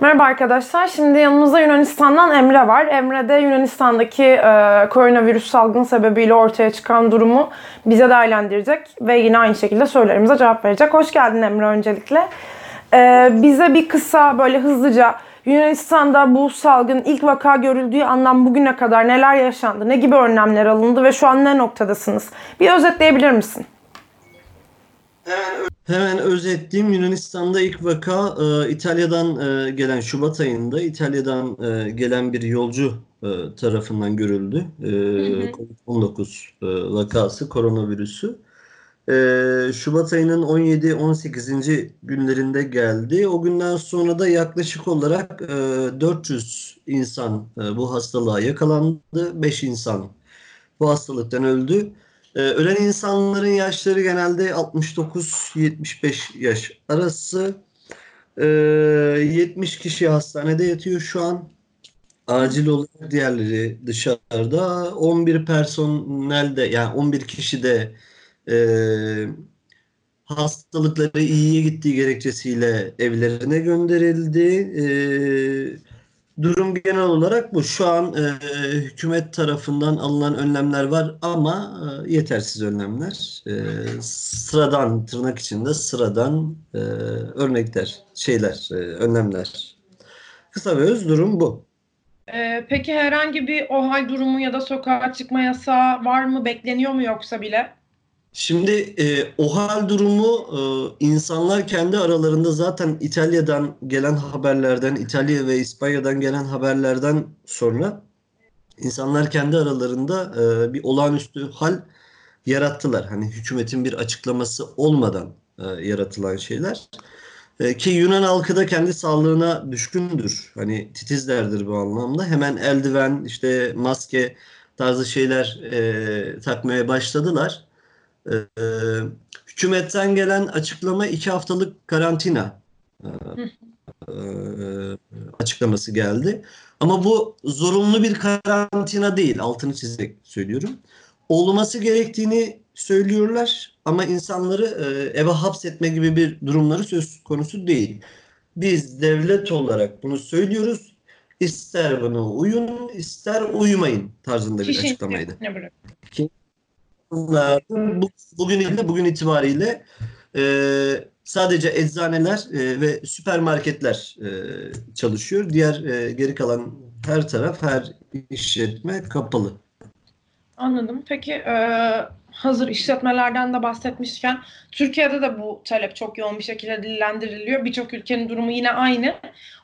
Merhaba arkadaşlar. Şimdi yanımızda Yunanistan'dan Emre var. Emre de Yunanistan'daki e, koronavirüs salgını sebebiyle ortaya çıkan durumu bize değerlendirecek ve yine aynı şekilde sorularımıza cevap verecek. Hoş geldin Emre öncelikle. E, bize bir kısa böyle hızlıca Yunanistan'da bu salgın ilk vaka görüldüğü andan bugüne kadar neler yaşandı, ne gibi önlemler alındı ve şu an ne noktadasınız? Bir özetleyebilir misin? Hemen, hemen özetleyeyim. Yunanistan'da ilk vaka e, İtalya'dan e, gelen Şubat ayında İtalya'dan e, gelen bir yolcu e, tarafından görüldü. E, Covid-19 e, vakası, koronavirüsü. E, Şubat ayının 17-18. günlerinde geldi. O günden sonra da yaklaşık olarak e, 400 insan e, bu hastalığa yakalandı. 5 insan bu hastalıktan öldü. Ee, ölen insanların yaşları genelde 69-75 yaş arası. Ee, 70 kişi hastanede yatıyor şu an. Acil olarak diğerleri dışarıda. 11 personel de yani 11 kişi de e, hastalıkları iyiye gittiği gerekçesiyle evlerine gönderildi. E, Durum genel olarak bu. Şu an e, hükümet tarafından alınan önlemler var ama e, yetersiz önlemler. E, sıradan, tırnak içinde sıradan e, örnekler, şeyler, e, önlemler. Kısa ve öz durum bu. Ee, peki herhangi bir OHAL durumu ya da sokağa çıkma yasağı var mı? Bekleniyor mu yoksa bile? Şimdi e, OHAL durumu e, insanlar kendi aralarında zaten İtalya'dan gelen haberlerden, İtalya ve İspanya'dan gelen haberlerden sonra insanlar kendi aralarında e, bir olağanüstü hal yarattılar. Hani hükümetin bir açıklaması olmadan e, yaratılan şeyler. E, ki Yunan halkı da kendi sağlığına düşkündür. Hani titizlerdir bu anlamda. Hemen eldiven, işte maske tarzı şeyler e, takmaya başladılar. Ee, hükümetten gelen açıklama iki haftalık karantina e, e, açıklaması geldi. Ama bu zorunlu bir karantina değil. Altını çizerek söylüyorum. Olması gerektiğini söylüyorlar ama insanları e, eve hapsetme gibi bir durumları söz konusu değil. Biz devlet olarak bunu söylüyoruz. İster buna uyun, ister uyumayın tarzında bir açıklamaydı. ne bırak? Bu- bugün ile bugün itibariyle e, sadece eczaneler e, ve süpermarketler e, çalışıyor. Diğer e, geri kalan her taraf, her işletme kapalı. Anladım. Peki e, hazır işletmelerden de bahsetmişken Türkiye'de de bu talep çok yoğun bir şekilde dillendiriliyor. Birçok ülkenin durumu yine aynı.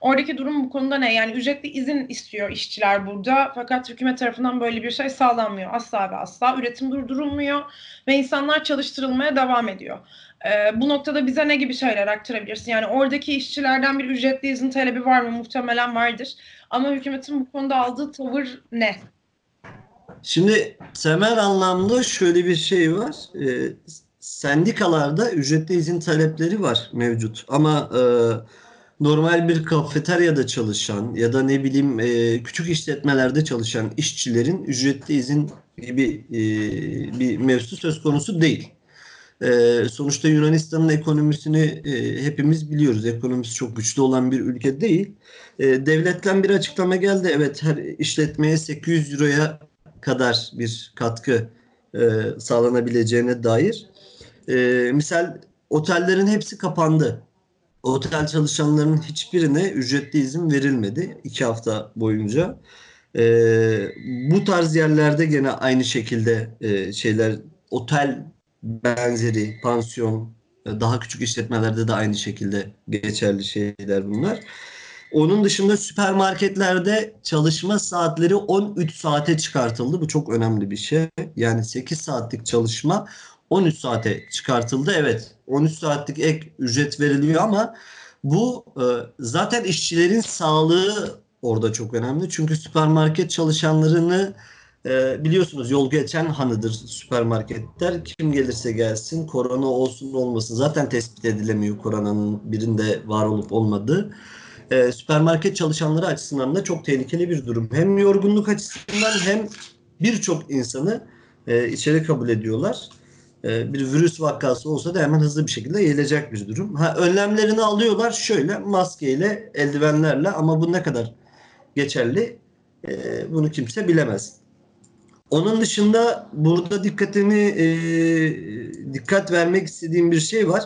Oradaki durum bu konuda ne? Yani ücretli izin istiyor işçiler burada. Fakat hükümet tarafından böyle bir şey sağlanmıyor. Asla ve asla. Üretim durdurulmuyor ve insanlar çalıştırılmaya devam ediyor. E, bu noktada bize ne gibi şeyler aktarabilirsin? Yani oradaki işçilerden bir ücretli izin talebi var mı? Muhtemelen vardır. Ama hükümetin bu konuda aldığı tavır ne? Şimdi temel anlamda şöyle bir şey var. E, sendikalarda ücretli izin talepleri var mevcut. Ama e, normal bir kafeteryada çalışan ya da ne bileyim e, küçük işletmelerde çalışan işçilerin ücretli izin gibi e, bir mevzu söz konusu değil. E, sonuçta Yunanistan'ın ekonomisini e, hepimiz biliyoruz. Ekonomisi çok güçlü olan bir ülke değil. E, devletten bir açıklama geldi. Evet her işletmeye 800 euroya kadar bir katkı e, sağlanabileceğine dair. E, misal otellerin hepsi kapandı. Otel çalışanlarının hiçbirine ücretli izin verilmedi iki hafta boyunca. E, bu tarz yerlerde gene aynı şekilde e, şeyler otel benzeri pansiyon e, daha küçük işletmelerde de aynı şekilde geçerli şeyler bunlar. Onun dışında süpermarketlerde çalışma saatleri 13 saate çıkartıldı. Bu çok önemli bir şey. Yani 8 saatlik çalışma 13 saate çıkartıldı. Evet 13 saatlik ek ücret veriliyor ama bu e, zaten işçilerin sağlığı orada çok önemli. Çünkü süpermarket çalışanlarını e, biliyorsunuz yol geçen hanıdır süpermarketler. Kim gelirse gelsin korona olsun olmasın zaten tespit edilemiyor koronanın birinde var olup olmadığı e, süpermarket çalışanları açısından da çok tehlikeli bir durum. Hem yorgunluk açısından hem birçok insanı e, içeri kabul ediyorlar. e, bir virüs vakası olsa da hemen hızlı bir şekilde yayılacak bir durum. Ha, önlemlerini alıyorlar şöyle maskeyle, eldivenlerle ama bu ne kadar geçerli e, bunu kimse bilemez. Onun dışında burada dikkatimi e, dikkat vermek istediğim bir şey var.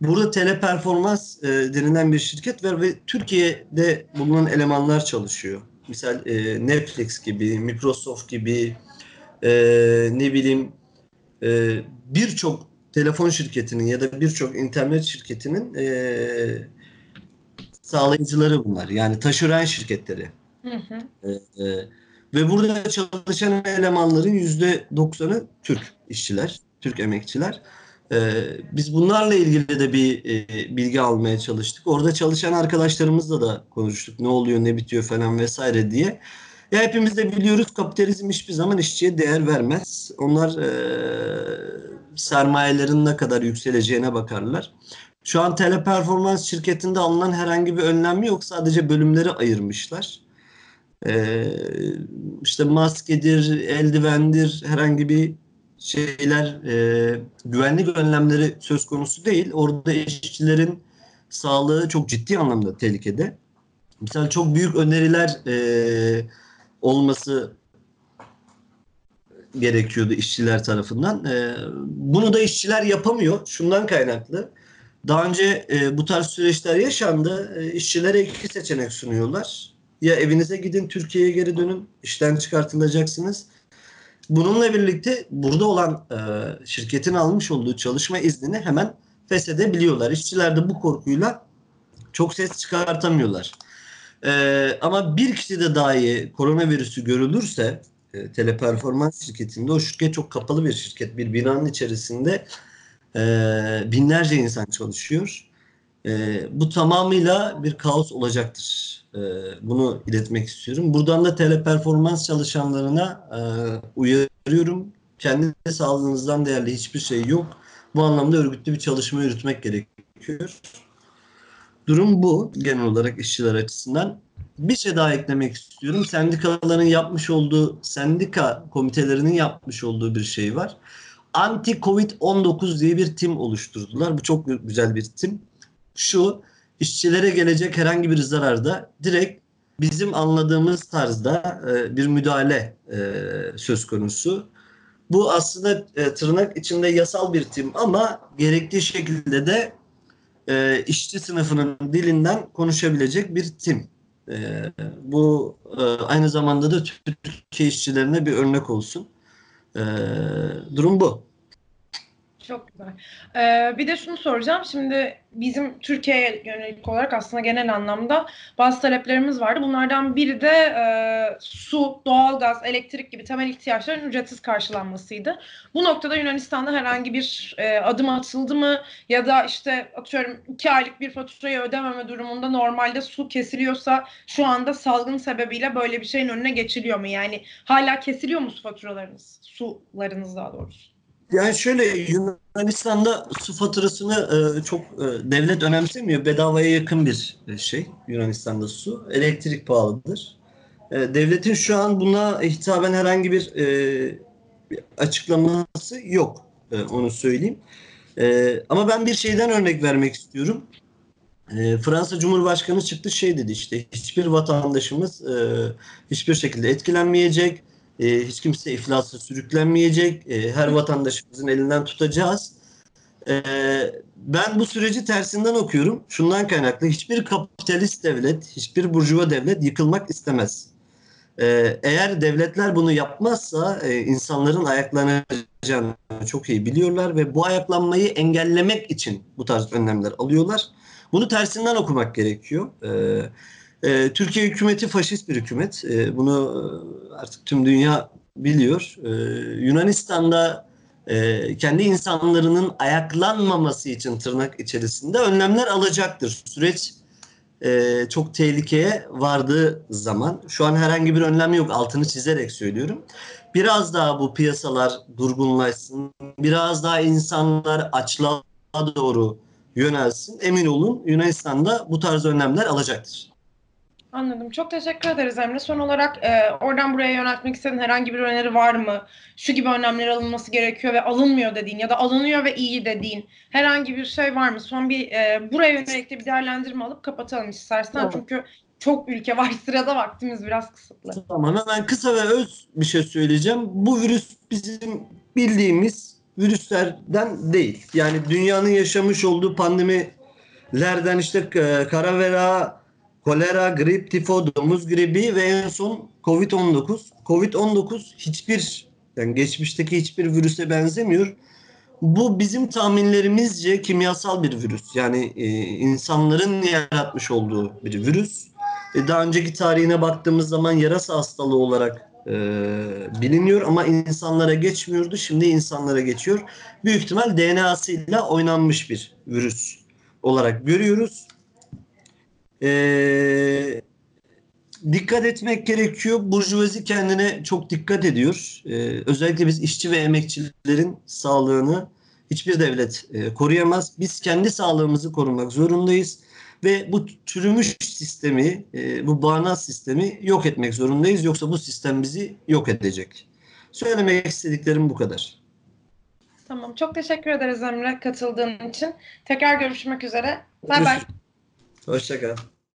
Burada teleperformans e, denilen bir şirket var ve Türkiye'de bulunan elemanlar çalışıyor. Misal e, Netflix gibi, Microsoft gibi, e, ne bileyim e, birçok telefon şirketinin ya da birçok internet şirketinin e, sağlayıcıları bunlar. Yani taşıran şirketleri. Hı hı. E, e, ve burada çalışan elemanların yüzde doksanı Türk işçiler, Türk emekçiler. Ee, biz bunlarla ilgili de bir e, bilgi almaya çalıştık. Orada çalışan arkadaşlarımızla da konuştuk. Ne oluyor, ne bitiyor falan vesaire diye. Ya hepimiz de biliyoruz kapitalizm hiçbir zaman işçiye değer vermez. Onlar e, sermayelerin ne kadar yükseleceğine bakarlar. Şu an teleperformans şirketinde alınan herhangi bir önlem yok. Sadece bölümleri ayırmışlar. Ee, işte maskedir, eldivendir, herhangi bir şeyler, e, güvenlik önlemleri söz konusu değil. Orada işçilerin sağlığı çok ciddi anlamda tehlikede. Mesela çok büyük öneriler e, olması gerekiyordu işçiler tarafından. E, bunu da işçiler yapamıyor. Şundan kaynaklı. Daha önce e, bu tarz süreçler yaşandı. E, işçilere iki seçenek sunuyorlar. Ya evinize gidin, Türkiye'ye geri dönün, işten çıkartılacaksınız. Bununla birlikte burada olan e, şirketin almış olduğu çalışma iznini hemen feshedebiliyorlar. İşçiler de bu korkuyla çok ses çıkartamıyorlar. E, ama bir kişi de dahi koronavirüsü görülürse e, teleperformans şirketinde o şirket çok kapalı bir şirket. Bir binanın içerisinde e, binlerce insan çalışıyor. E, bu tamamıyla bir kaos olacaktır. E, bunu iletmek istiyorum. Buradan da teleperformans çalışanlarına e, uyarıyorum. Kendi sağlığınızdan değerli hiçbir şey yok. Bu anlamda örgütlü bir çalışma yürütmek gerekiyor. Durum bu genel olarak işçiler açısından. Bir şey daha eklemek istiyorum. Sendikaların yapmış olduğu, sendika komitelerinin yapmış olduğu bir şey var. Anti-Covid-19 diye bir tim oluşturdular. Bu çok güzel bir tim. Şu, işçilere gelecek herhangi bir zararda direkt bizim anladığımız tarzda e, bir müdahale e, söz konusu. Bu aslında e, tırnak içinde yasal bir tim ama gerektiği şekilde de e, işçi sınıfının dilinden konuşabilecek bir tim. E, bu e, aynı zamanda da Türkiye işçilerine bir örnek olsun. E, durum bu. Çok güzel. Ee, bir de şunu soracağım. Şimdi bizim Türkiye'ye yönelik olarak aslında genel anlamda bazı taleplerimiz vardı. Bunlardan biri de e, su, doğalgaz, elektrik gibi temel ihtiyaçların ücretsiz karşılanmasıydı. Bu noktada Yunanistan'da herhangi bir e, adım atıldı mı? Ya da işte atıyorum iki aylık bir faturayı ödememe durumunda normalde su kesiliyorsa şu anda salgın sebebiyle böyle bir şeyin önüne geçiliyor mu? Yani hala kesiliyor mu su faturalarınız? Sularınız daha doğrusu. Yani şöyle Yunanistan'da su faturasını e, çok e, devlet önemsemiyor. Bedavaya yakın bir e, şey Yunanistan'da su. Elektrik pahalıdır. E, devletin şu an buna hitaben herhangi bir, e, açıklaması yok. E, onu söyleyeyim. E, ama ben bir şeyden örnek vermek istiyorum. E, Fransa Cumhurbaşkanı çıktı şey dedi işte hiçbir vatandaşımız e, hiçbir şekilde etkilenmeyecek e, hiç kimse iflasa sürüklenmeyecek. E, her vatandaşımızın elinden tutacağız. E, ben bu süreci tersinden okuyorum. Şundan kaynaklı hiçbir kapitalist devlet, hiçbir burjuva devlet yıkılmak istemez. E, eğer devletler bunu yapmazsa e, insanların ayaklanacağını çok iyi biliyorlar ve bu ayaklanmayı engellemek için bu tarz önlemler alıyorlar. Bunu tersinden okumak gerekiyor. Evet e, Türkiye hükümeti faşist bir hükümet. E, bunu artık tüm dünya biliyor. E, Yunanistan'da e, kendi insanlarının ayaklanmaması için tırnak içerisinde önlemler alacaktır. Süreç e, çok tehlikeye vardığı zaman şu an herhangi bir önlem yok altını çizerek söylüyorum. Biraz daha bu piyasalar durgunlaşsın, biraz daha insanlar açlığa doğru yönelsin. Emin olun Yunanistan'da bu tarz önlemler alacaktır. Anladım. Çok teşekkür ederiz Emre. Son olarak e, oradan buraya yöneltmek istediğin herhangi bir öneri var mı? Şu gibi önlemler alınması gerekiyor ve alınmıyor dediğin ya da alınıyor ve iyi dediğin herhangi bir şey var mı? Son bir e, buraya yönelik de bir değerlendirme alıp kapatalım istersen. Tamam. Çünkü çok ülke var sırada vaktimiz biraz kısıtlı. Tamam hemen kısa ve öz bir şey söyleyeceğim. Bu virüs bizim bildiğimiz virüslerden değil. Yani dünyanın yaşamış olduğu pandemilerden işte e, kara vera, kolera, grip, tifo, domuz gribi ve en son Covid-19. Covid-19 hiçbir yani geçmişteki hiçbir virüse benzemiyor. Bu bizim tahminlerimizce kimyasal bir virüs. Yani e, insanların yaratmış olduğu bir virüs. E, daha önceki tarihine baktığımız zaman yarasa hastalığı olarak e, biliniyor ama insanlara geçmiyordu. Şimdi insanlara geçiyor. Büyük ihtimal DNA'sıyla oynanmış bir virüs olarak görüyoruz. E, dikkat etmek gerekiyor. Burjuvazi kendine çok dikkat ediyor. E, özellikle biz işçi ve emekçilerin sağlığını hiçbir devlet e, koruyamaz. Biz kendi sağlığımızı korumak zorundayız ve bu çürümüş sistemi, e, bu bağnaz sistemi yok etmek zorundayız. Yoksa bu sistem bizi yok edecek. Söylemek istediklerim bu kadar. Tamam. Çok teşekkür ederiz Emre katıldığın için. Tekrar görüşmek üzere. Bay bay. Hoşçakal.